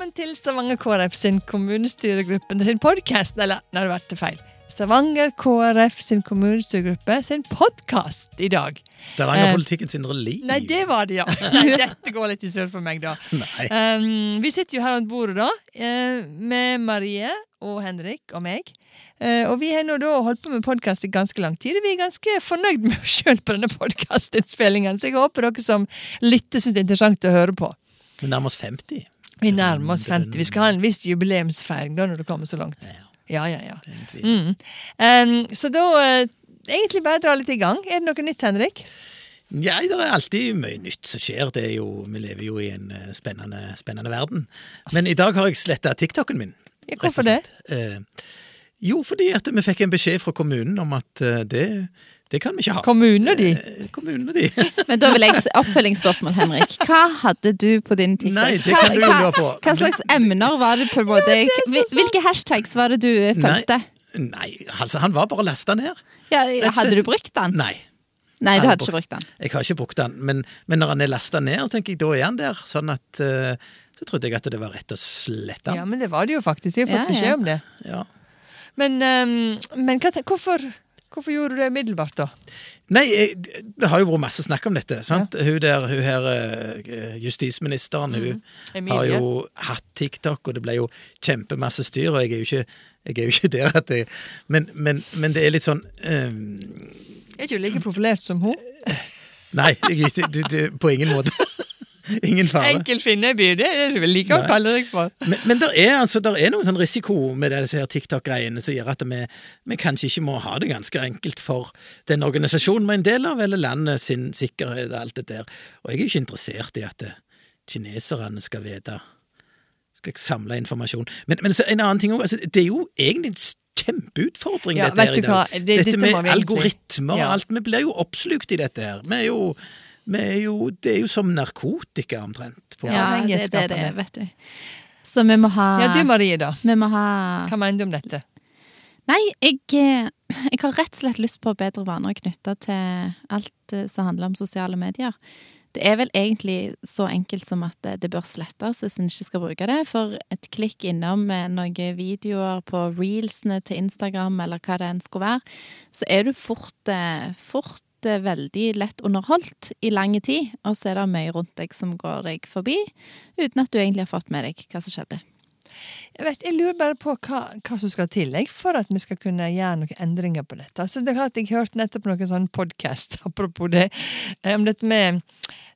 velkommen til Stavanger KrF sin kommunestyregruppe sin podkast. Eller, nå har det vært feil. Stavanger KrF sin kommunestyregruppe sin podkast i dag. Stavanger-politikkens indre liv. Nei, det var det, ja. Nei, dette går litt i sølv for meg, da. Um, vi sitter jo her rundt bordet, da, eh, med Marie og Henrik og meg. Uh, og vi har nå da holdt på med podkast i ganske lang tid, vi er ganske fornøyd med oss sjøl på denne podkastinnspillingen, så jeg håper dere som lytter syns det er interessant å høre på. Vi nærmer oss 50. Vi nærmer oss 50. Vi skal ha en viss jubileumsfeiring da når det kommer så langt. Ja, Ja, ja. Mm. Um, så da uh, egentlig bare dra litt i gang. Er det noe nytt, Henrik? Ja, det er alltid mye nytt som skjer. Det er jo, vi lever jo i en eh, spennende, spennende verden. Men i dag har jeg sletta TikToken min. Ja, hvorfor det? Eh, jo, fordi at vi fikk en beskjed fra kommunen om at eh, det, det kan vi ikke ha. Kommuner, de. Eh, Kommunene, de. Men da vil jeg oppfølgingsspørsmål, Henrik. Hva hadde du på din TikTok? Nei, det Hva- kan du hva- lure på. Hva slags emner var det på en måte? Hvil- Hvilke hashtags var det du eh, fulgte? Nei, altså, han var bare lasta ned. Ja, hadde du brukt den? Nei. Nei, du Hadde ikke brukt den. Jeg har ikke brukt den, men, men når han er lasta ned, tenker jeg, da er han der. Sånn at eh, Så trodde jeg at det var rett å slette Ja, men det var det jo faktisk. Jeg har Ja, fått beskjed om det. Ja. Men, um, men hva, hvorfor, hvorfor gjorde du det umiddelbart, da? Nei, det har jo vært masse snakk om dette. sant? Hun der, hun her justisministeren, justisministeren, hun har jo hatt TikTok, og det ble jo kjempemasse styr, og jeg er jo ikke, jeg er jo ikke der at jeg Men, men, men det er litt sånn Jeg Er ikke du like profilert som hun? Nei, jeg, du, det, på ingen måte. Ingen fare. Enkel finneby, det er det vel like å kalle deg for. Men, men der er altså der er noen sånn risiko med disse her TikTok-greiene som gjør at vi, vi kanskje ikke må ha det ganske enkelt for den organisasjonen vi er en del av, eller landet sin sikkerhet og alt det der. Og jeg er jo ikke interessert i at eh, kineserne skal vite Skal samle informasjon. Men, men så en annen ting òg. Altså, det er jo egentlig en kjempeutfordring, Ja, dette her i dag. det- dette dette med algoritmer og Ja. alt. Vi blir jo oppslukt i dette her. Vi er jo, er jo Det er jo som narkotika, omtrent. På Ja, Ja, det er det det er, vet du. Så vi må ha Ja, du Marie, da. Vi må ha Hva mener du om dette? Nei, jeg, eh, jeg har rett og slett lyst på bedre vaner knytta til alt eh, som handler om sosiale medier. Det er vel egentlig så enkelt som at det, det bør slettes hvis en ikke skal bruke det. For et klikk innom eh, noen videoer på reelsene til Instagram, eller hva det enn skulle være, så er du fort, eh, fort eh, veldig lett underholdt i lang tid. Og så er det mye rundt deg som går deg forbi, uten at du egentlig har fått med deg hva som skjedde. Jeg, vet, jeg lurer bare på hva, hva som skal til for at vi skal kunne gjøre noen endringer på dette. Altså, det er klart Jeg hørte nettopp noen sånn podkast apropos det, eh, om dette med,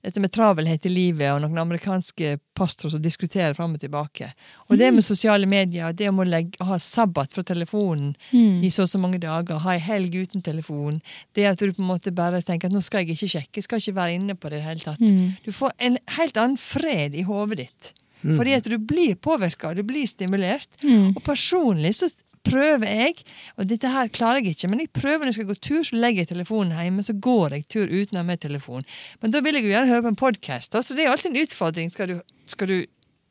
dette med travelhet i livet, og noen amerikanske pastorer som diskuterer fram og tilbake. Og det med sosiale medier, og det om å legge, ha sabbat fra telefonen i så og så mange dager, ha ei helg uten telefon, det at du på en måte bare tenker at nå skal jeg ikke sjekke, jeg skal ikke være inne på det i det hele tatt. Du får en helt annen fred i hodet ditt. Fordi at du blir påvirka, du blir stimulert. Og personlig så prøver jeg, og dette her klarer jeg ikke, men jeg prøver når jeg skal gå tur, så legger jeg telefonen hjemme, så går jeg tur uten å ha med telefon. Men da vil jeg jo gjerne høre på en podkast, så det er alltid en utfordring. Skal du, skal du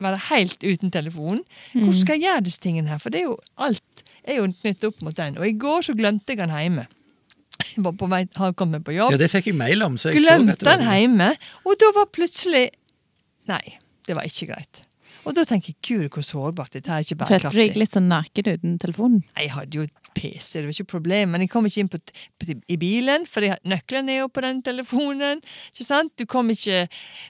være helt uten telefon? Hvordan skal jeg gjøre disse tingene her? For det er jo alt er jo knyttet opp mot den. Og i går så glemte jeg den hjemme. Jeg var på vei, har kommet på jobb. Ja, det fikk jeg mail om. Glemte den hjemme, og da var plutselig Nei, det var ikke greit. Og da tenker jeg gud, hvor sårbart dette er ikke Følte du deg bærekraftig. litt sånn naken uten telefonen? Jeg hadde jo PC, det var ikke problem, men jeg kom ikke inn på, på, i bilen, for nøklene er jo på den telefonen. Ikke sant? Du kom ikke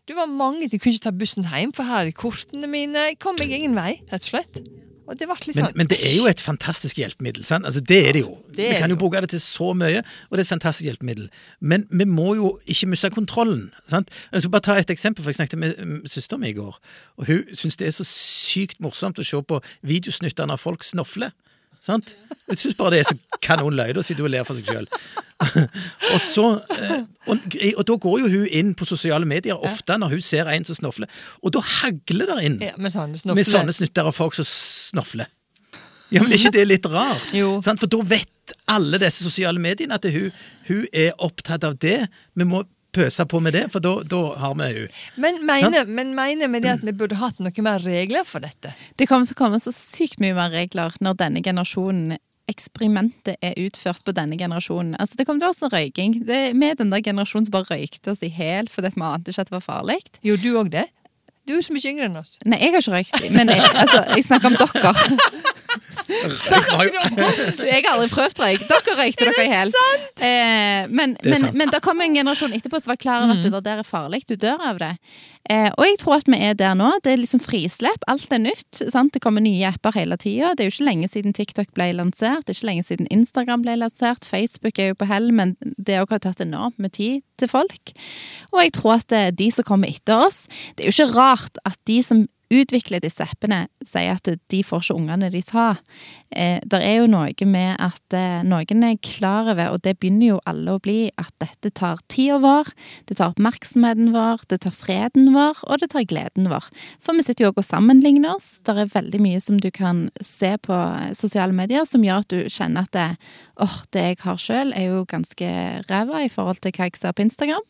Du var mange Du kunne ikke ta bussen hjem, for her er kortene mine. Jeg kom meg ingen vei, rett og slett. Litt Men, sånn men det er jo et fantastisk hjelpemiddel. sant? Altså, det er det jo. Det er vi kan jo jo. bruke det til så mye, og det er et fantastisk hjelpemiddel. Men vi må jo ikke miste kontrollen. sant? Jeg skal bare ta et eksempel, for jeg snakket med mm, søsteren min i går. og Hun syns det er så sykt morsomt å se på videosnuttene av folk snofler. Sant? Jeg syns bare det er så kanonløye å Da sitter hun og ler for seg sjøl. og, så, eh, og, og da går jo hun inn på sosiale medier ofte når hun ser en som snofler, og da hagler det inn ja, med sånne med sånne snutter av folk som snofler. Ja, men er ikke det litt rart? For da vet alle disse sosiale mediene at hun, hun er opptatt av det. Vi må pøse på med det, for da, da har vi jo Men mener, men mener vi det at vi burde hatt noe mer regler for dette? Det kommer til å komme så sykt mye mer regler når denne generasjonen eksperimentet er utført på denne generasjonen. Altså, det kommer til å være sånn røyking. Det med den der generasjonen som bare røykte oss i hæl fordi vi ante ikke at det var farlig. Gjorde du òg det? Du er jo så mye yngre enn oss. Nei, jeg har ikke røykt, men jeg, altså, jeg snakker om dere. Jeg har oss! Jeg har aldri prøvd røyk. Dere røykte dere i hjel. Eh, men, Det er men, men det kom en generasjon etterpå som var klar over at det der er farlig. Du dør av det. Eh, og jeg tror at vi er der nå. Det er liksom frislepp. Alt er nytt. Sant? Det kommer nye apper hele tida. Det er jo ikke lenge siden TikTok ble lansert. Det er ikke lenge siden Instagram ble lansert. Facebook er jo på hell, men det har tatt enormt med tid til folk. Og jeg tror at eh, de som kommer etter oss Det er jo ikke rart at de som utvikler disse appene, sier at de får ikke ungene de tar. Eh, det er jo noe med at eh, noen er klar over, og det begynner jo alle å bli, at dette tar tida vår, det tar oppmerksomheten vår, det tar freden vår, og det tar gleden vår. For vi sitter jo også og sammenligner oss. Det er veldig mye som du kan se på sosiale medier som gjør at du kjenner at det, oh, det jeg har sjøl, er jo ganske ræva i forhold til hva jeg ser på Instagram.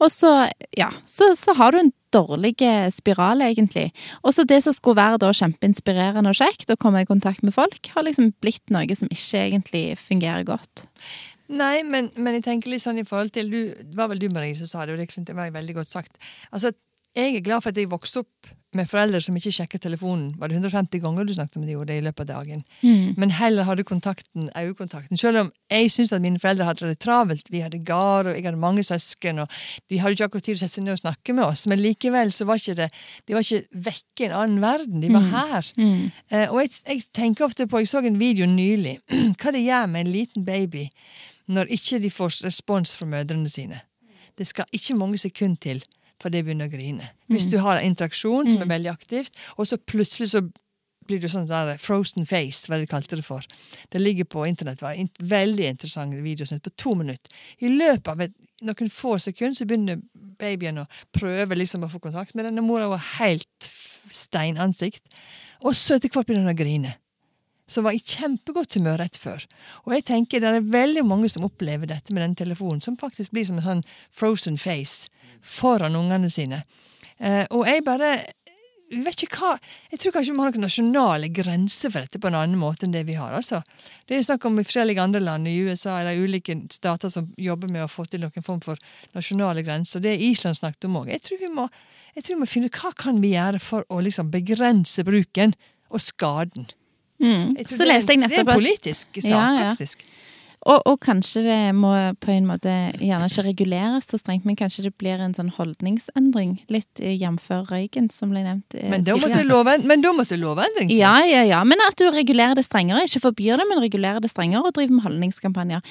Og så, ja, så, så har du en dårlig spiral, egentlig. Også det som skulle være da kjempeinspirerende og kjekt, å komme i kontakt med folk, har liksom blitt noe som ikke egentlig fungerer godt. Nei, men, men jeg tenker litt sånn i forhold til du, Det var vel du, Marie, som sa det, og det var veldig godt sagt. Altså, jeg er glad for at jeg vokste opp med foreldre som ikke sjekket telefonen. Var det 150 ganger du snakket med dem i løpet av dagen? Men heller hadde kontakten, øyekontakten. Selv om jeg syns at mine foreldre hadde det travelt. Vi hadde gard, og jeg hadde mange søsken, og de hadde ikke akkurat tid til å sette seg ned og snakke med oss. Men likevel så var ikke det De var ikke vekke i en annen verden. De var her. Eh, og jeg, jeg tenker ofte på Jeg så en video nylig. Hva det gjør med en liten baby når ikke de får respons fra mødrene sine. Det skal ikke mange sekunder til for det begynner å grine. Hvis du har en interaksjon som er veldig aktivt, og så plutselig så blir du sånn der frozen face, hva de kalte det for. Det ligger på internett. var en veldig interessant videosnutt på to minutter. I løpet av et, noen få sekunder så begynner babyen å prøve liksom å få kontakt med denne mora. Hun har helt steinansikt. Og så etter hvert begynner hun å grine. Så var i kjempegodt humør rett før. Og jeg tenker det er veldig mange som opplever dette med den telefonen, som faktisk blir som en sånn frozen face foran ungene sine. Eh, og jeg bare vet ikke hva, Jeg tror kanskje vi må ha noen nasjonale grenser for dette på en annen måte enn det vi har. altså. Det er snakk om i forskjellige andre land, i USA eller ulike stater som jobber med å få til noen form for nasjonale grenser. Det er Island snakket om òg. Jeg tror vi må jeg tror vi må finne ut hva kan vi gjøre for å liksom begrense bruken og skaden. Mm. Så leste jeg Det er en politisk sak, Ja, ja. faktisk. Og, og kanskje det må på en måte gjerne ikke reguleres så strengt, men kanskje det blir en sånn holdningsendring. Litt eh, jf. røyken, som ble nevnt eh, Men da måtte lovendring love til. Ja, ja, ja. Men at du regulerer det strengere. Ikke forbyr det, men regulerer det strengere og driver med holdningskampanjer.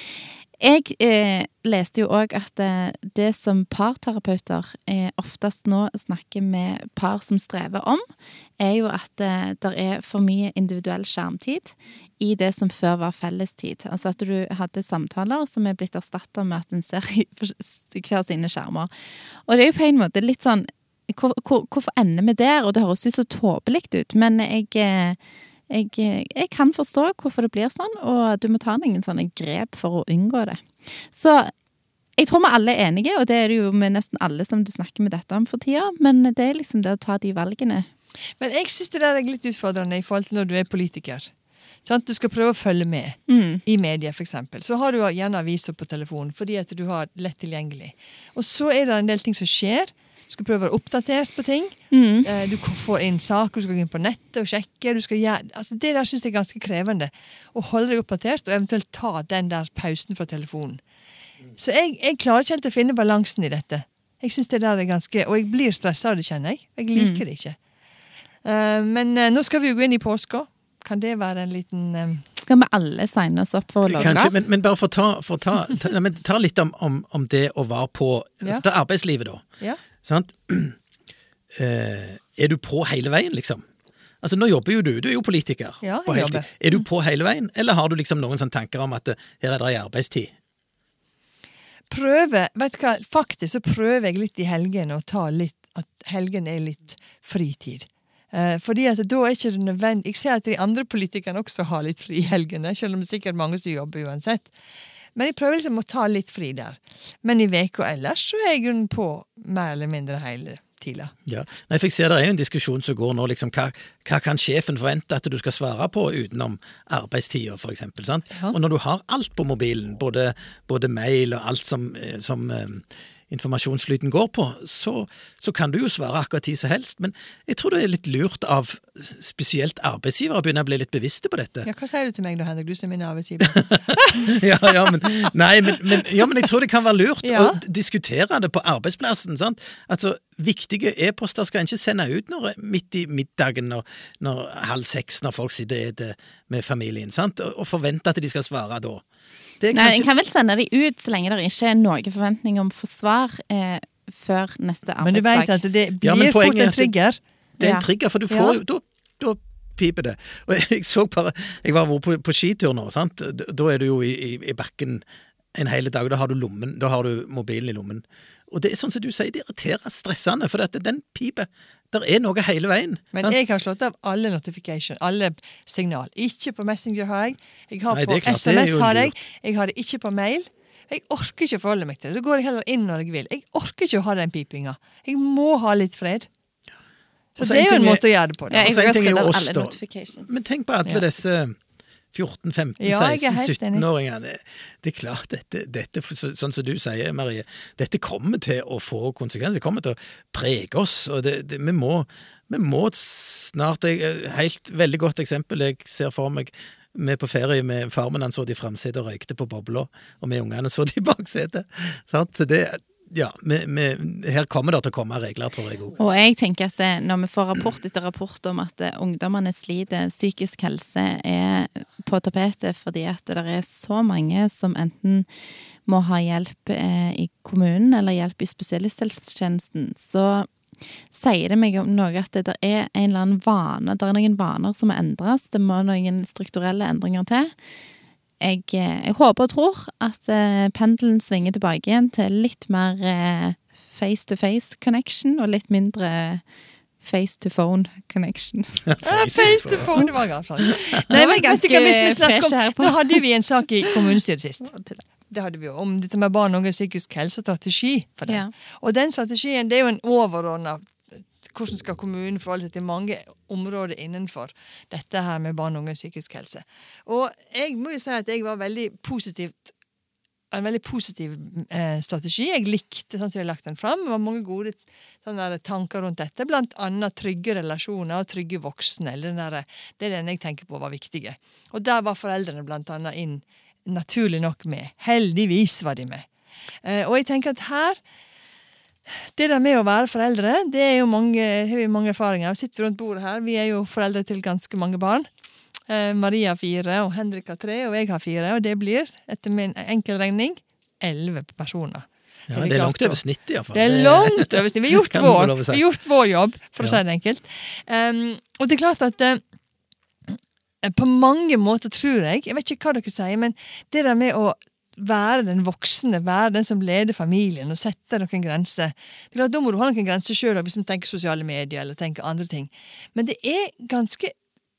Jeg eh, leste jo òg at eh, det som parterapeuter eh, oftest nå snakker med par som strever om, er jo at eh, det er for mye individuell skjermtid i det som før var fellestid. Altså at du hadde samtaler som er blitt erstatta med at en ser i hver sine skjermer. Og det er jo på en måte litt sånn hvor, hvor, Hvorfor ender vi der? Og det høres jo så tåpelig ut, men jeg eh, jeg, jeg kan forstå hvorfor det blir sånn, og du må ta noen sånne grep for å unngå det. Så jeg tror vi alle er enige, og det er det jo med nesten alle som du snakker med dette om for tida, men det er liksom det å ta de valgene. Men jeg syns det der er litt utfordrende i forhold til når du er politiker. Sånn, Du skal prøve å følge med Mm. i media, f.eks. Så har du gjerne aviser på telefonen fordi at du har lett tilgjengelig. Og så er det en del ting som skjer. Du skal prøve å være oppdatert på ting. Mm. Eh, Du får inn saker, du skal gå inn på nettet og sjekke. Du skal gjøre, altså det der syns jeg er ganske krevende. Å holde deg oppdatert, og eventuelt ta den der pausen fra telefonen. Så jeg, jeg klarer ikke helt å finne balansen i dette. Jeg synes det der er ganske, Og jeg blir stressa av det, kjenner jeg. Jeg liker det ikke. Eh, men eh, nå skal vi jo gå inn i påska. Kan det være en liten Skal vi alle signe oss opp for å logge Kanskje, men, men bare for å ta, for å ta, ta, nei, ta litt om, om, om det å være på Ja. altså, Det arbeidslivet, da. Ja. Sant? Eh, er du på hele veien, liksom? Altså, Nå jobber jo du, du er jo politiker. Ja, jeg jobber. Er du på hele veien, eller har du liksom noen sånne tanker om at eh, her er det ei arbeidstid? prøve Vet du hva, faktisk så prøver jeg litt i helgene å ta litt At helgene er litt fritid. Eh, fordi at da er ikke det nødvendig Jeg ser at de andre politikerne også har litt fri i helgene, selv om det er sikkert mange som jobber uansett. Men jeg prøver liksom å ta litt fri der. Men i veka ellers så er jeg grunnen på mer eller mindre hele tida. Ja. Nei, for jeg ser Det er jo en diskusjon som går nå. liksom, Hva, hva kan sjefen forvente at du skal svare på utenom arbeidstida, sant? Ja. Og når du har alt på mobilen, både, både mail og alt som, eh, som eh, informasjonsflyten går på, så, så kan du jo svare akkurat tid som helst. Men jeg tror det er litt lurt av spesielt arbeidsgivere å begynne å bli litt bevisste på dette. Ja, Hva sier du til meg da, Henrik? Du som er min arbeidsgiver. ja, ja, men, nei, men, men, ja, men jeg tror det kan være lurt Ja. å diskutere det på arbeidsplassen. sant? Altså, Viktige e-poster skal en ikke sende ut når, midt i middagen når, når halv seks, når folk sitter og spiser med familien, sant? Og, og forvente at de skal svare da. Det er Nei, En kanskje, kan vel sende de ut så lenge det ikke er noen forventning om forsvar eh, før neste arbeidsdag. Men du vet at det blir ja, fort en trigger. det er en trigger, for du får jo da, da piper det. Og jeg så bare Jeg var på, på skitur nå, sant. Da da er du jo i, i, i bakken en hel dag, og da har du lommen, da har du mobilen i lommen. Og det er sånn som du sier, det irriterer stressende, for at den piper. Der er noe hele veien. Men jeg har slått av alle notification, alle signal. Ikke på Messenger har jeg. Jeg har Nei, på klart, SMS har jeg. Jeg har det ikke på mail. Jeg orker ikke å forholde meg til det. Da går jeg heller inn når jeg vil. Jeg orker ikke å ha den pipinga. Jeg må ha litt fred. Så så det er jo en måte å gjøre det på. Ja, jeg, jeg jeg, jeg, jeg, jeg, jeg, er da. Men tenk på alle Ja. disse 14-, 15-, Ja, jeg er helt 16-17-åringene. Det er klart, dette, dette, sånn som du sier, Marie, dette kommer til å få konsekvenser. Det kommer til å prege oss. og det, det, vi, må, vi må snart Et Helt veldig godt eksempel jeg ser for meg. Vi er på ferie med farmen, han satt i framsetet og røykte på bobla, og vi ungene satt i baksetet. Så det Ja, vi, vi, her kommer det til å komme regler, tror jeg òg. Og jeg tenker at det, når vi får rapport etter rapport om at eh, ungdommene sliter, psykisk helse er på tapetet fordi at det er så mange som enten må ha hjelp eh, i kommunen eller hjelp i spesialisthelsetjenesten, så sier det meg noe at det er en eller annen vane, det er noen vaner som må endres, det må noen strukturelle endringer til. Jeg, eh, jeg håper og tror at eh, pendelen svinger tilbake igjen til litt mer eh, face-to-face connection og litt mindre face-to-phone connection. Ja, face to phone, det var ganske. Nei, var men ganske hva, hvis vi snakker her om, på. Nå hadde vi en sak i kommunestyret sist. Det hadde vi jo, Om dette med barn og unges psykisk helse og strategi for det. Ja. Og den strategien det er jo en overordna hvordan skal kommunen forholde seg til mange områder innenfor dette her med barn og unge psykisk helse. Og jeg må jo si at jeg var veldig positivt en veldig positiv eh, strategi. Jeg likte sånn som hadde lagt den fram. Det var mange gode der, tanker rundt dette, blant annet trygge relasjoner og trygge voksne. Der, det er den jeg tenker på var viktige. Og der var foreldrene blant annet inn, naturlig nok med. Heldigvis var de med. Eh, og jeg tenker at her det der med å være foreldre, det er jo mange, har vi mange erfaringer. Vi sitter rundt bordet her. Vi er jo foreldre til ganske mange barn. Eh, Maria har fire, og Henrik har tre, og jeg har fire. Og det blir, etter min enkel regning, elleve personer. Ja, det er langt over snittet, iallfall. Det er langt over snittet. Vi har gjort, vår, vi har gjort vår jobb, for å Ja. si det enkelt. Um, og det er klart at uh, på mange måter tror jeg Jeg vet ikke hva dere sier, men det der med å være den voksne, være den som leder familien og setter noen grenser. Det er klart, Da må du ha noen grenser sjøl hvis vi tenker sosiale medier eller tenker andre ting. Men det er ganske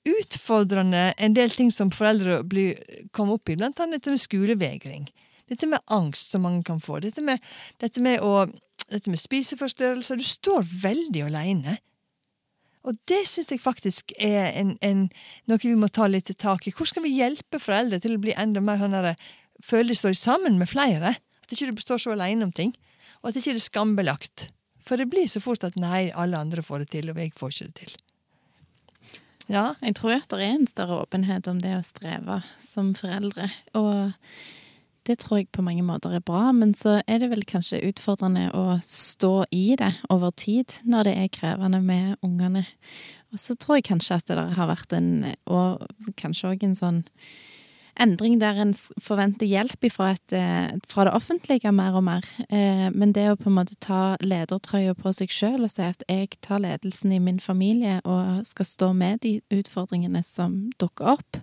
utfordrende en del ting som foreldre blir, kommer opp i, blant annet dette med skolevegring. Dette med angst som mange kan få. Dette med, dette med, å, dette med spiseforstyrrelser. Du står veldig alene. Og det syns jeg faktisk er en, en, noe vi må ta litt tak i. Hvordan skal vi hjelpe foreldre til å bli enda mer sånn derre Føle de står sammen med flere? At ikke du står så alene om ting. Og at ikke det er skambelagt. For det blir så fort at nei, alle andre får det til, og jeg får ikke det til. Ja, Jeg tror at det er en større åpenhet om det å streve som foreldre. Og det tror jeg på mange måter er bra, men så er det vel kanskje utfordrende å stå i det over tid når det er krevende med ungene. Og så tror jeg kanskje at det har vært en, og kanskje òg en sånn endring der en forventer hjelp fra, et, eh, fra det offentlige mer og mer. Eh, Men det å på en måte ta ledertrøya på seg sjøl og si at jeg tar ledelsen i min familie og skal stå med de utfordringene som dukker opp,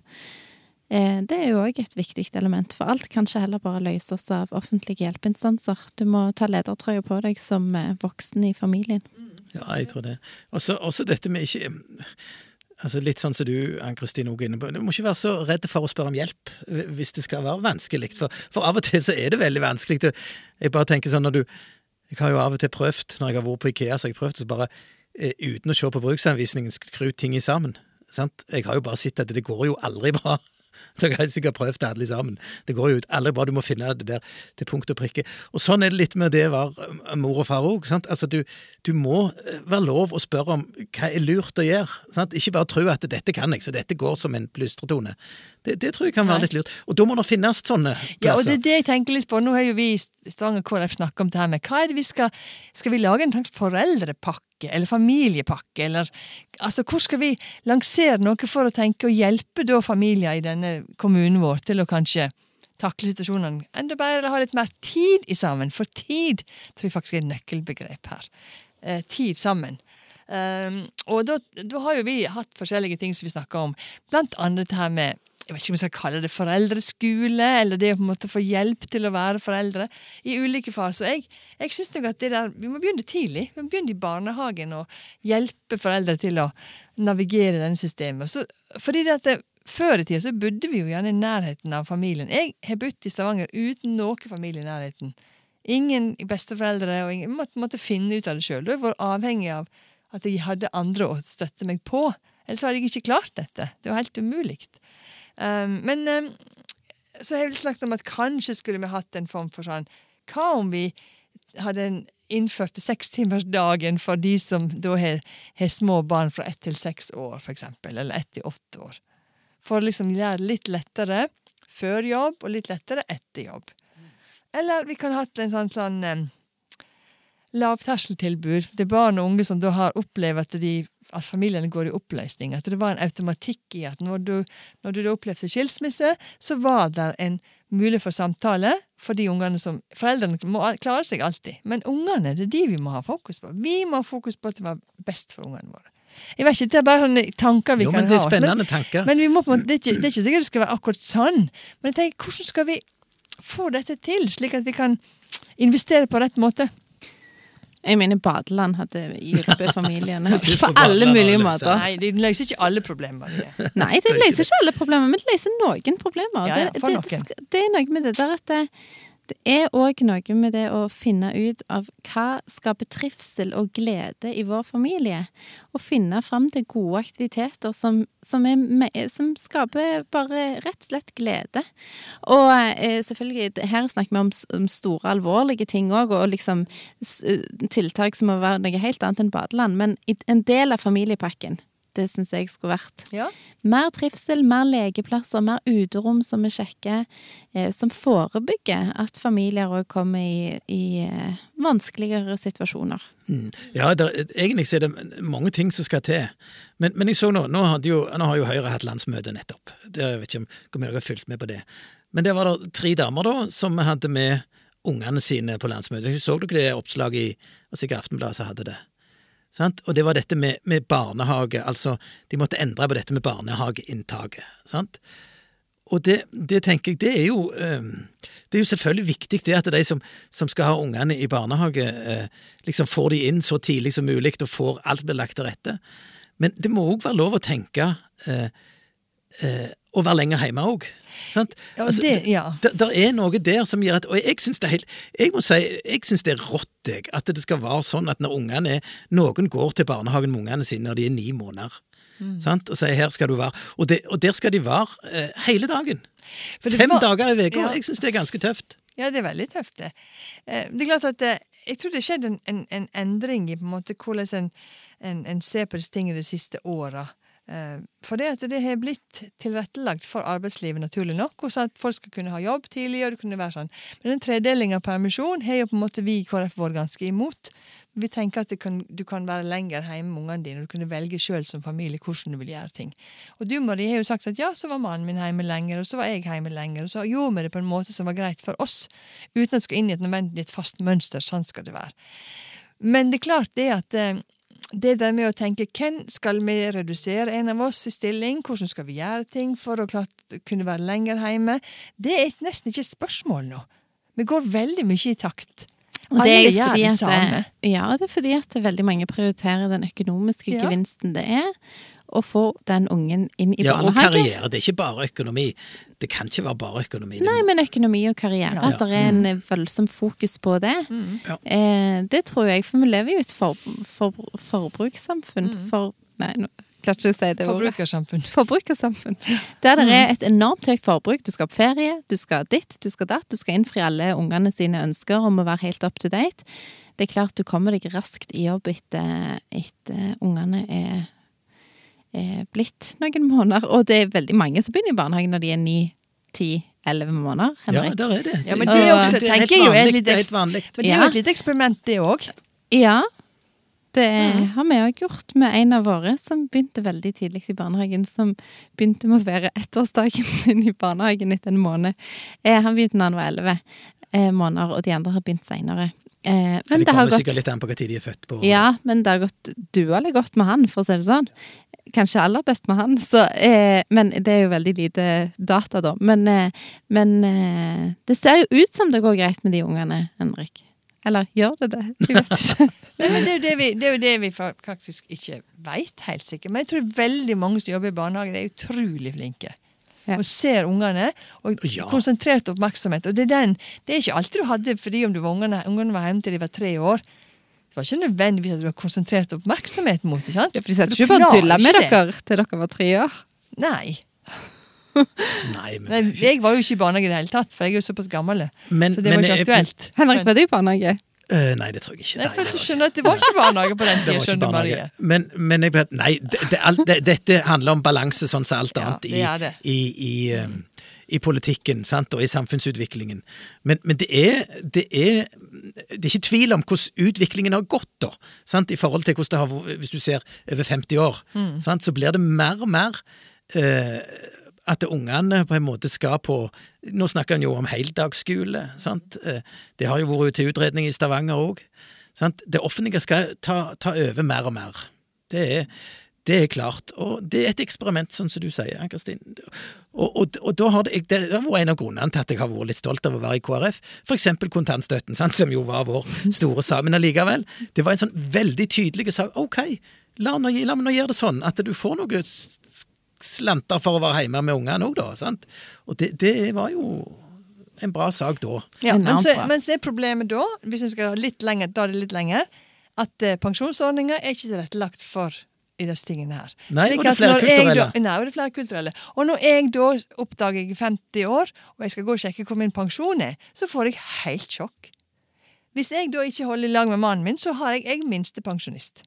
eh, det er jo òg et viktig element. For alt kan ikke heller bare løses av offentlige hjelpeinstanser. Du må ta ledertrøya på deg som voksen i familien. Ja, jeg tror det. Også, også dette med ikke Altså Litt sånn som du, Ann-Kristin, er inne på. Du må ikke være så redd for å spørre om hjelp hvis det skal være vanskelig. For, for av og til så er det veldig vanskelig. Jeg bare tenker sånn når du Jeg har jo av og til prøvd, når jeg har vært på Ikea, så har jeg prøvd så bare eh, uten å se på bruksanvisningen skru ting i sammen. Sant? Jeg har jo bare sett at det går jo aldri bra. Dere har sikkert prøvd alle sammen. Det går jo ut aldri bra. Du må finne det der til punkt og prikke. Og sånn er det litt med det å være mor og far òg. Altså, du, du må eh, være lov å spørre om hva er lurt å gjøre. Sant? Ikke bare tro at dette kan jeg, så dette går som en plystretone. Det, det tror jeg kan være litt lurt. Og da må det finnes sånne plasser. Ja, og det er det jeg tenker litt på. Nå har jo vi i Stavanger KrF snakka om det her med hva er det vi skal Skal vi lage en slags foreldrepakke eller familiepakke, eller altså hvor skal vi lansere noe for å tenke og hjelpe da familier i denne kommunen vår til å kanskje takle situasjonene enda bedre, eller ha litt mer tid i sammen? For tid tror jeg faktisk er et nøkkelbegrep her. Eh, tid sammen. Um, og da, da har jo vi hatt forskjellige ting som vi snakker om, blant annet det her med jeg vet ikke om jeg skal kalle det foreldreskole, eller det å på en måte få hjelp til å være foreldre i ulike faser. Jeg, jeg synes nok at det der, Vi må begynne tidlig. Vi må begynne i barnehagen og hjelpe foreldre til å navigere i denne systemet. Så, fordi det at det, Før i tida så bodde vi jo gjerne i nærheten av familien. Jeg har bodd i Stavanger uten noe familie i nærheten. Ingen besteforeldre, og ingen, måtte, måtte finne ut av det sjøl. Da har jeg vært avhengig av at jeg hadde andre å støtte meg på. Ellers hadde jeg ikke klart dette. Det var helt umulig. Um, men um, så har vi snakket om at kanskje skulle vi hatt en form for sånn Hva om vi hadde en innførte sekstimersdagen for de som da har, små barn fra ett til seks år, eksempel, eller ett til åtte år? For å liksom gjøre litt lettere før jobb, og litt lettere etter jobb. Eller vi kan hatt en sånn, sånn um, lavterskeltilbud til barn og unge som da har opplevd at, de, at familiene går i oppløsning. At det var en automatikk i at når du, når du opplevde skilsmisse, så var det en mulighet for samtale for de ungene som Foreldrene må klare seg alltid, men ungene det er de vi må ha fokus på. Vi må ha fokus på at det var best for ungene våre. Jeg vet ikke, Det er bare sånne tanker vi Jo, kan men det er ha. spennende tanker. Men vi må på en måte, det, er ikke, det er ikke sikkert det skal være akkurat sånn. Men jeg tenker, hvordan skal vi få dette til, slik at vi kan investere på rett måte? Jeg mener badeland hadde hjulpet familiene Jeg på alle mulige måter. Nei, de løser ikke alle problemer. Det. Nei, det Det ikke løser ikke alle problemer, men de løser noen problemer. Ja, ja, det, for det, noen. det, det er noe med det der at det, er òg noe med det å finne ut av hva skaper trivsel og glede i vår familie. Og finne fram til gode aktiviteter som, som, er, som skaper bare rett og slett glede. Og eh, selvfølgelig, her snakker vi om, om store, alvorlige ting òg, og liksom tiltak som må være noe helt annet enn badeland. Men en del av familiepakken, det syns jeg skulle vært Ja. mer trivsel, mer lekeplasser, mer uterom som vi sjekker, eh, som forebygger at familier òg kommer i, i eh, vanskeligere situasjoner. Mm. Ja, der, egentlig er det mange ting som skal til. Men, men jeg så nå, nå, hadde jo, nå har jo Høyre hatt landsmøte nettopp. Det, jeg vet ikke om hvor mye dere har fulgt med på det. Men der var det tre damer da, som hadde med ungene sine på landsmøtet. Så dere det oppslaget i sikkert Aftenbladet som hadde det? Sant? Og det var dette med, med barnehage, altså de måtte endre på dette med barnehageinntaket. Sant? Og det, det tenker jeg, det er jo eh, Det er jo selvfølgelig viktig det at de som, som skal ha ungene i barnehage, eh, liksom får de inn så tidlig som mulig og får alt blir lagt til rette. Men det må òg være lov å tenke eh, eh, å være lenger hjemme òg. Sant? Ja, Altså, det, ja. der er noe der som gjør at Og jeg syns det er helt Jeg må si, jeg synes det er rått, jeg, at det skal være sånn at når ungene er Noen går til barnehagen med ungene sine når de er ni måneder. Mm. Sant? Og sier 'her skal du være'. Og, det, og der skal de være eh, hele dagen. Fem var- dager i uka. Ja. Jeg syns det er ganske tøft. Ja, det er veldig tøft, det. Eh, Det er klart at eh, Jeg tror det skjedde en, en, en endring i på en måte hvordan en, en, en ser på disse tingene de siste åra. Eh, For det at det har blitt tilrettelagt for arbeidslivet, naturlig nok, og så at folk skal kunne ha jobb tidlig. og det kunne være sånn. Men den tredelinga av permisjon har jo på en måte vi i KrF vært ganske imot. Vi tenker at kan, du kan være lenger hjemme med ungene dine, og du kunne velge sjøl som familie hvordan du vil gjøre ting. Og du, Marie, har jo sagt at ja, så var mannen min hjemme lenger, og så var jeg hjemme lenger, og så gjorde vi det på en måte som var greit for oss, uten at det skal inn i et nødvendig fast mønster. Sånn skal det være. Men det er klart det at eh, det der med å tenke hvem skal vi redusere en av oss i stilling, hvordan skal vi gjøre ting for å klart kunne være lenger hjemme, det er nesten ikke et spørsmål nå. Vi går veldig mye i takt. Og det er gjør det samme. det, ja, det er fordi at veldig mange prioriterer den økonomiske Ja. gevinsten det er å få den ungen inn i Ja, og karriere. Det er ikke bare økonomi. Det kan ikke være bare økonomi. Nei, men økonomi og karriere. Ja. At det er en voldsom fokus på det. Mm. Ja. Eh, det tror jeg, for vi lever jo i et for, for, forbrukssamfunn. Mm. For Nei, nå klarte ikke å si det ordet. Forbrukersamfunn. Forbrukersamfunn. Der det er et enormt høyt forbruk. Du skal på ferie, du skal ditt, du skal datt. Du skal innfri alle ungene sine ønsker om å være helt up to date. Det er klart du kommer deg raskt i jobb etter, at ungene er, er blitt noen måneder. Og det er veldig mange som begynner i barnehagen når de er ni, ti, elleve måneder. Ja, Henrik. der er det. Ja, men det er også, det er helt tenker jeg jo, er vanlig. Det er helt vanlig. Men det er jo et lite eksperiment, det òg. Ja, det Mm. har vi òg gjort med en av våre som begynte veldig tidlig i barnehagen. Som begynte med å være ettårsdagen sin i barnehagen etter en måned. Eh, han begynte da han var elleve eh, måneder, og de andre har begynt seinere. Eh, men det det kommer gått sikkert litt an på hva tid de er født på. Ja, men det har gått dualig godt med han, for å si det sånn. Kanskje aller best med han, så, eh, men det er jo veldig lite data, da. Men, eh, men eh, det ser jo ut som det går greit med de ungene, Henrik. Eller gjør det det? Jeg vet ikke. Nei, men det er jo det vi, det er jo det vi faktisk ikke veit helt sikkert. Men jeg tror veldig mange som jobber i barnehage, er utrolig flinke. Ja. Og ser ungene, og Ja. konsentrert oppmerksomhet. Og det er den, det er ikke alltid du hadde fordi om du var ungene, ungene var hjemme til de var tre år. Det var ikke nødvendigvis at du var konsentrert oppmerksomhet mot det. sant? Ja, for de satt ikke bare og klarer med det. dere til dere var tre år. Nei. Nei, men, Nei, jeg var jo ikke i barnehage i det hele tatt, for jeg er jo såpass gammel. men, Så det var ikke ikke jeg- aktuelt. Henrik, Men- var du i barnehage? Uh, nei, det tror jeg ikke. Nei, for du skjønner at det var ikke barnehage på den det tida, skjønner. Marie. Men, men jeg vet, nei, det, det, alt, det, dette handler om balanse, sånn som alt Ja, annet det i, er det. i, i, um, i politikken sant? og i samfunnsutviklingen. Men, men det, er, det er det er ikke tvil om hvordan utviklingen har gått, da. Sant? I forhold til hvordan det har hvis du ser over 50 år. Mm. Sant? Så blir det mer og mer eh, at ungene på en måte skal på Nå snakker en jo om heldagsskole. Sant? Eh, Det har jo vært til utredning i Stavanger òg. Det offentlige skal ta, ta over mer og mer. Det er, det er klart. Og det er et eksperiment, sånn som du sier, Ann-Kristin. Og, og, og da har det, det har vært en av grunnene til at jeg har vært litt stolt av å være i KrF. Eksempel kontantstøtten, sant? som jo var vår store sak. Men allikevel, det var en sånn veldig tydelig sak. Ok, la meg nå gjøre det sånn at du får noe slanter for å være hjemme med ungene òg, da. sant? Og det, det var jo en bra sak da. Ja, men, så, men så er problemet da, hvis vi skal litt lenger, da er det litt lenger, at eh, pensjonsordninga er ikke tilrettelagt for i disse tingene her. Nei, og det er flere kulturelle. Da, nei, og det er flere kulturelle. Og når jeg da oppdager jeg er 50 år, og jeg skal gå og sjekke hvor min pensjon er, så får jeg helt sjokk. Hvis jeg da ikke holder i lag med mannen min, så har jeg, jeg minstepensjonist.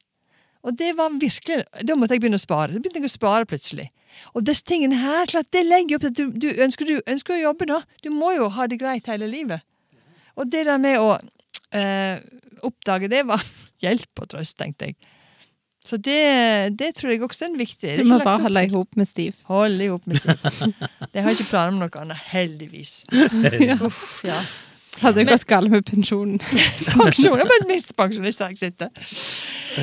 Og det var virkelig Da måtte jeg begynne å spare. Da begynte jeg å spare plutselig. Og disse tingene her, klart, det legger opp til at du, du, ønsker, du ønsker å jobbe, da. Du må jo ha det greit hele livet. Og det der med å eh, oppdage det, var hjelp og trøst, tenkte jeg. Så det, det tror jeg også er en viktig. Du må bare holde i hop med Steve. Holde i hop med Steve. Det har jeg ikke planer om noe annet, heldigvis. Uff, ja. Hadde det gått galt med pensjonen. Pensjon, jeg er minstepensjonist har jeg sittet.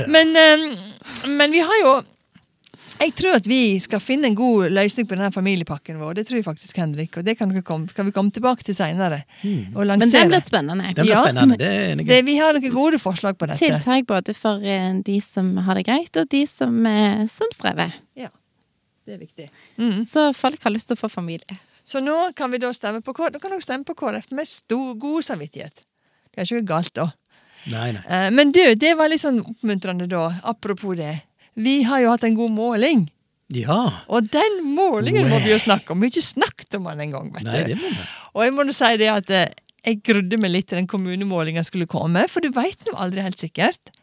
Men, men vi har jo Jeg tror at vi skal finne en god løsning på denne familiepakken vår. Det tror jeg faktisk, Henrik. Og det kan, komme, kan vi komme tilbake til seinere. Mm. Men den lansere. blir spennende. Den blir Ja, spennende, det i. Det, vi har noen gode forslag på dette. Tiltak både for eh, de som har det greit, og de som, eh, som strever. Ja, det er viktig. Mm. Så folk har lyst til å få familie. Så nå kan vi da stemme på KrF. Da kan dere stemme på KrF med stor, god samvittighet. Det er ikke noe galt, da. Nei, nei. Eh, Men du, det var litt sånn oppmuntrende, da. Apropos det. Vi har jo hatt en god måling. Ja. Og den målingen må vi jo snakke om. Vi har ikke snakket om den engang. Og jeg må nå si det at eh, jeg grudde meg litt til den kommunemålinga skulle komme, for du veit nå aldri helt sikkert.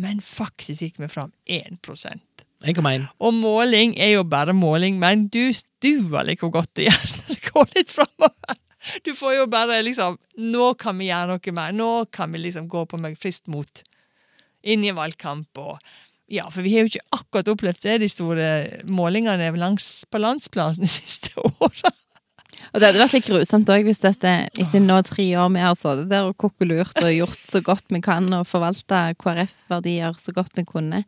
Men faktisk gikk vi fram 1% 1,1. Og måling er jo bare måling, men du stuer litt hvor godt det gjør når det går litt framover. Du får jo bare liksom Nå kan vi gjøre noe mer. Nå kan vi liksom gå på med friskt mot inn i valgkamp og Ja, for vi har jo ikke akkurat opplevd det, de store målingene langs, på landsplanen de siste åra. Og det hadde vært litt grusomt òg hvis dette etter nå tre år vi har sittet der og kokkelurt og gjort så godt vi kan og forvalta KrF-verdier så godt vi kunne,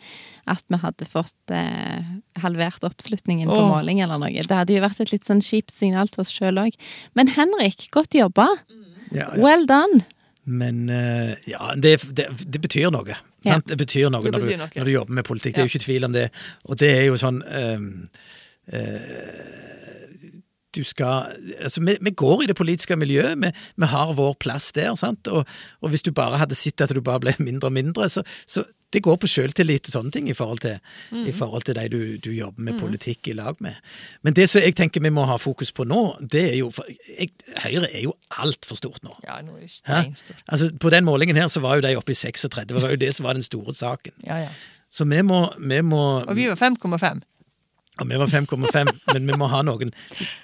at vi hadde fått eh, halvert oppslutningen på måling eller noe. Det hadde jo vært et litt sånn kjipt signal til oss sjøl òg. Men Henrik, godt jobba. Ja, ja. Well done. Men eh, ja, det, det, det betyr noe. Ja. Sant? Det betyr noe, Det når, betyr du, noe. når du jobber med politikk. Det er jo ikke tvil om det. Og det er jo sånn øh, eh, du skal altså vi, vi går i det politiske miljøet, vi, vi har vår plass der. sant? Og, og, hvis du bare hadde sett at du bare ble mindre og mindre, så, så det går på sjøltillit og sånne ting i forhold til, mm. i forhold til de du, du, jobber med mm. politikk i lag med. Men det som jeg tenker vi må ha fokus på nå, det er jo jeg, Høyre er jo altfor stort nå. Ja, nå er det stort. Altså, på den målingen her så var jo de oppe i 36. Det var jo det som var den store saken. Ja, ja. Så vi må, vi må Og vi var 5,5. Og vi var 5,5, men vi må ha noen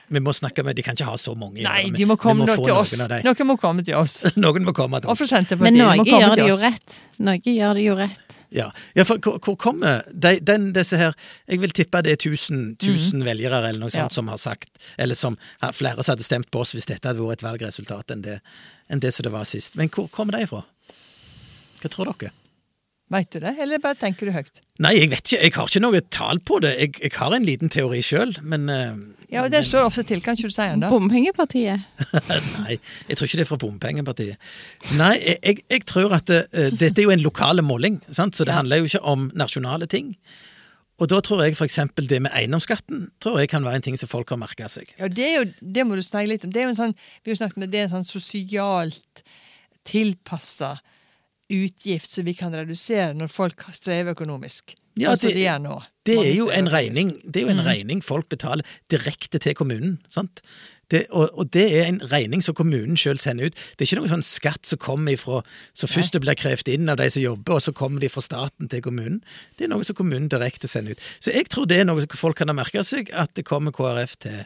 Vi må snakke med De kan ikke ha så mange. Nei, de må komme må til oss. Noen må komme til oss. noen må komme til oss. Men noe gjør det jo rett. Norge gjør det jo rett. Ja, ja for hvor, hvor kommer de, den, disse her Jeg vil tippe det er 1000, 1000 mm. velgere eller noe sånt ja. som har sagt Eller som flere som hadde stemt på oss hvis dette hadde vært et valgresultat enn det, enn det som det var sist. Men hvor kommer de fra? Hva tror dere? Veit du det, eller bare tenker du høyt? Nei, jeg vet ikke. Jeg har ikke noe tall på det. Jeg, jeg har en liten teori sjøl, men uh, Ja, og Den slår ofte til. Kan ikke du si den, da? Bompengepartiet? Nei, jeg tror ikke det er fra Bompengepartiet. Nei, jeg, jeg, jeg tror at uh, dette er jo en lokale måling, sant? så det ja. handler jo ikke om nasjonale ting. Og da tror jeg f.eks. det med eiendomsskatten tror jeg kan være en ting som folk har merka seg. Ja, det, er jo, det må du snakke litt om. Det er jo en sånn, vi har snakket med, det er en sånn sosialt tilpassa utgift som vi kan redusere når folk strever økonomisk. Ja, altså det, de er nå. Det er jo en regning Det er jo en mm. regning folk betaler direkte til kommunen. sant? Det, og, og, det er en regning som kommunen sjøl sender ut. Det er ikke noen sånn skatt som kommer ifra, så først det blir krevd inn av de som jobber, og så kommer de fra staten til kommunen. Det er noe som kommunen direkte sender ut. Så jeg tror det er noe som folk kan ha merka seg, at det kommer KrF til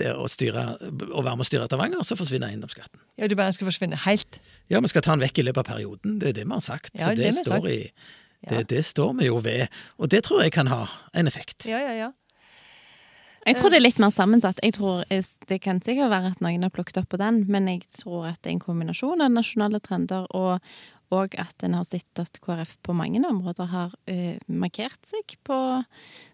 det å, styre, å være med å styre Stavanger, så forsvinner eiendomsskatten. Ja, Du bare skal forsvinne helt? Ja, vi skal ta den vekk i løpet av perioden. Det er det vi har sagt. Ja, så det, det står i det, ja. det, står vi jo ved. Og det tror jeg kan ha en effekt. Ja, ja, ja. Jeg tror det er litt mer sammensatt. Jeg tror Det kan sikkert være at noen har plukket opp på den, men jeg tror at det er en kombinasjon av nasjonale trender og, og at en har sett at KrF på mange områder har uh, markert seg på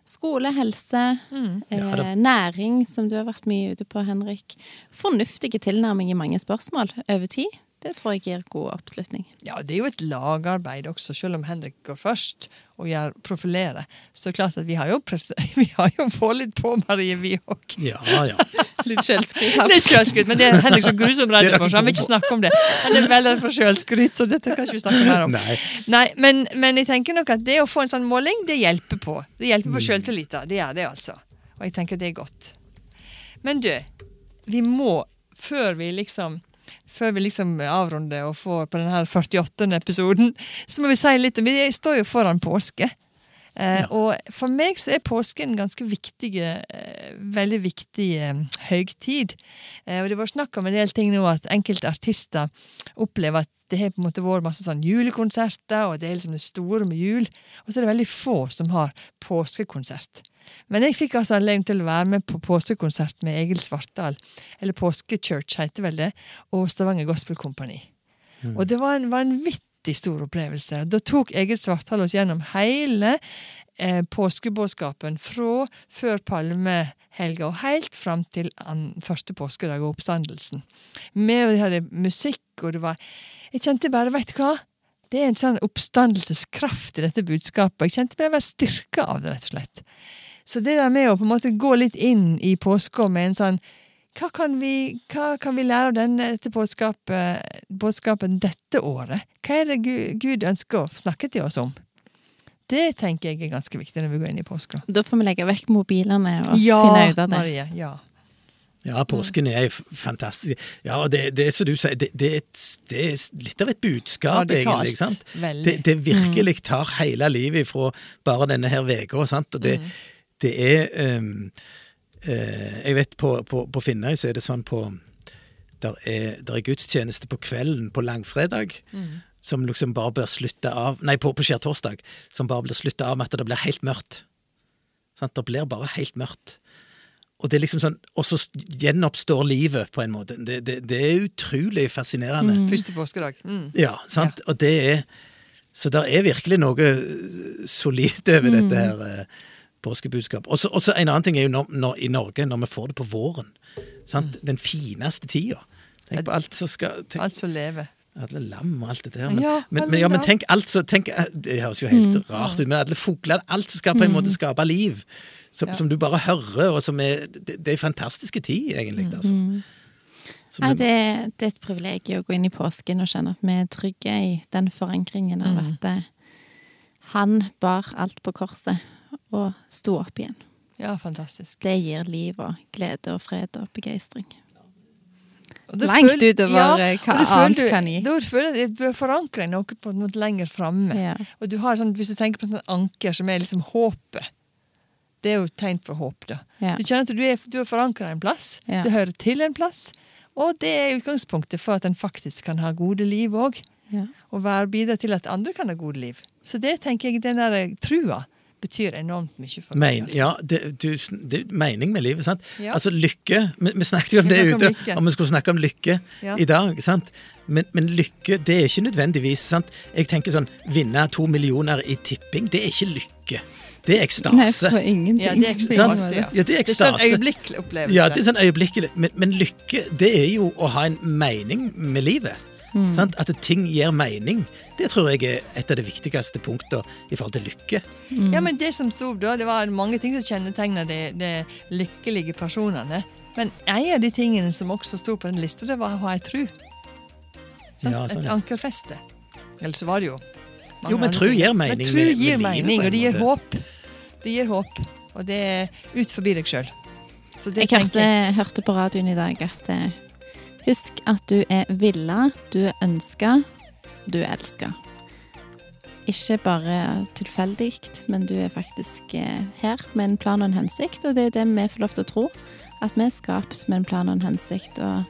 skole, helse, mm. uh, næring, som du har vært mye ute på, Henrik. Fornuftige tilnærming i mange spørsmål over tid. Det tror jeg gir god oppslutning. Ja, det er jo et lagarbeid også, selv om Henrik går først og gjør profilerer. Så klart at vi har jo, vi har jo fått litt på, Marie, vi òg. Ja, ja. Litt sjølskryt. Sjølskryt, men det er Henrik så grusomt redd for, så han vil ikke snakke om det. Han er veldig for sjølskryt, så dette kan ikke vi snakke mer om. Nei, Nei men, men, jeg tenker nok at det å få en sånn måling, det hjelper på. Det hjelper på mm. sjøltilliten. Det gjør det, altså. Og jeg tenker det er godt. Men du, vi må, før vi liksom før vi liksom avrunder og får på denne 48. episoden, så må vi si litt Vi står jo foran påske. Eh, ja. Og for meg så er påske en ganske viktig, eh, veldig viktig eh, høytid. Eh, og det var snakk om en del ting nå at enkelte artister opplever at det har på en måte vært masse sånn julekonserter, og det er liksom det store med jul. Og så er det veldig få som har påskekonsert. Men jeg fikk altså anledning til å være med på påskekonsert med Egil Svartdal, eller Påskechurch heter vel det, og Stavanger Gospel Company. Mm. Og det var en vanvittig stor opplevelse. Da tok Egil Svartdal oss gjennom hele eh, påskebåtskapen fra før palmehelga og helt fram til an, første påskedag og oppstandelsen. Med, vi hadde musikk, og det var Jeg kjente bare, veit du hva? Det er en sånn oppstandelseskraft i dette budskapet. Jeg kjente meg være styrka av det, rett og slett. Så det der med å på en måte gå litt inn i påska med en sånn hva kan, vi, hva kan vi lære av denne budskapet dette året? Hva er det Gud ønsker å snakke til oss om? Det tenker jeg er ganske viktig når vi går inn i påska. Da får vi legge vekk mobilene og ja, finne ut av det. Marie, ja, ja, påsken er fantastisk. Ja, og det, det som du sier, det, det, det, er litt av et budskap, egentlig. sant? Det, det virkelig mm. tar hele livet fra bare denne her uka. Og det, mm det er um, Jeg vet på, på, på Finnøy så er det sånn på der er, der er gudstjeneste på kvelden på langfredag. Mm. Som liksom bare bør slutte av Nei, på, på skjærtorsdag. Som bare blir slutta av med at det blir helt mørkt. Sånn, det blir bare helt mørkt. Og det er liksom sånn, og så gjenoppstår livet, på en måte. Det, det, det er utrolig fascinerende. Mm. Første påskedag. Mm. Ja, sant. Ja. Og det er Så det er virkelig noe solid over mm. dette her. Eh, påskebudskap. Og så en annen ting er jo når, når, i Norge, når vi får det på våren. Sant? Mm. Den fineste tida. Tenk på alt som skal tenk, Alt som lever. Alle lam og alt det der. Men, Ja, men, men, ja, men tenk alt så tenk, Det høres jo helt rart ut, men alle fuglene Alt som skal på en måte skape liv. Som, Ja. som du bare hører, og som er Det, det er fantastiske tid, egentlig. Altså. Mm. Nei, det, det er et privilegium å gå inn i påsken og kjenne at vi er trygge i den forankringen av Mm. at eh, han bar alt på korset og sto opp igjen. Ja, fantastisk. Det gir liv og glede og fred og begeistring. Langt føler- utover, ja, hva og føler annet du- kan gi. Da føler jeg at du er forankra i noe på en måte lenger framme. Ja. Og du har sånn, hvis du tenker på et sånt anker som er liksom håpet Det er jo et tegn for håp, da. Ja. Du kjenner at du er, du er forankra en plass. Ja. Du hører til en plass. Og det er utgangspunktet for at en faktisk kan ha gode liv òg. Ja. Og bidra til at andre kan ha gode liv. Så det tenker jeg, den der eh, trua betyr enormt mye for meg. Men, altså. ja, det, du, det er mening med livet. sant? Ja. Altså lykke Vi, vi snakket jo om det om ute, om vi skulle snakke om lykke Ja. i dag. sant? Men, men lykke, det er ikke nødvendigvis sant? Jeg tenker sånn Vinne to millioner i tipping, det er ikke lykke. Det er Nei, ekstase. på ingenting. Ja, det er ekstase. Ja. Ja, det er Det er sånn øyeblikkelig opplevelse. Ja, det er sånn øyeblikkelig. Men, men lykke, det er jo å ha en mening med livet. Mm. Sant? At ting gir mening. Det tror jeg er et av de viktigste punktene i forhold til lykke. Ja, men det som sto da, det var mange ting som kjennetegna de, de lykkelige personene. Men en av de tingene som også sto på den lista, det var å ha ei tru. Sant? Ja, sånn, Et ankerfeste. Eller så var det jo mange Jo, men tru gir gir Men mening gir med- med livet mening, og det gir håp. Det gir håp. Og det er ut forbi deg sjøl. Jeg hørte, hørte på radioen i dag at eh, husk at du er villa, du er ønska, du er elska. Ikke bare tilfeldig, men du er faktisk eh, her med en plan og en hensikt, og det er det vi får lov til å tro. At vi er skapt med en plan og en hensikt. Og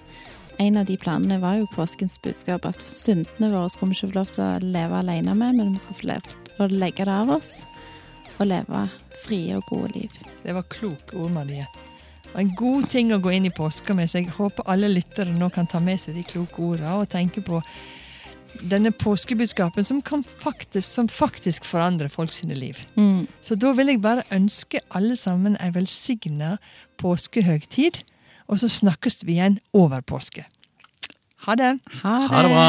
en av de planene var jo påskens budskap, at syndene våre skulle vi ikke få lov til å leve alene med, men vi skulle få lov til å legge det av oss og leve frie og gode liv. Det var kloke ord, Marie. En god ting å gå inn i påska med, så jeg håper alle lyttere nå kan ta med seg de kloke ordene og tenke på denne påskebudskapen som, kan faktisk, som faktisk forandrer folk sine liv. Mm. Så da vil jeg bare ønske alle sammen ei velsigna påskehøgtid, og så snakkes vi igjen over påske. Ha det! Ha det! Ha det bra.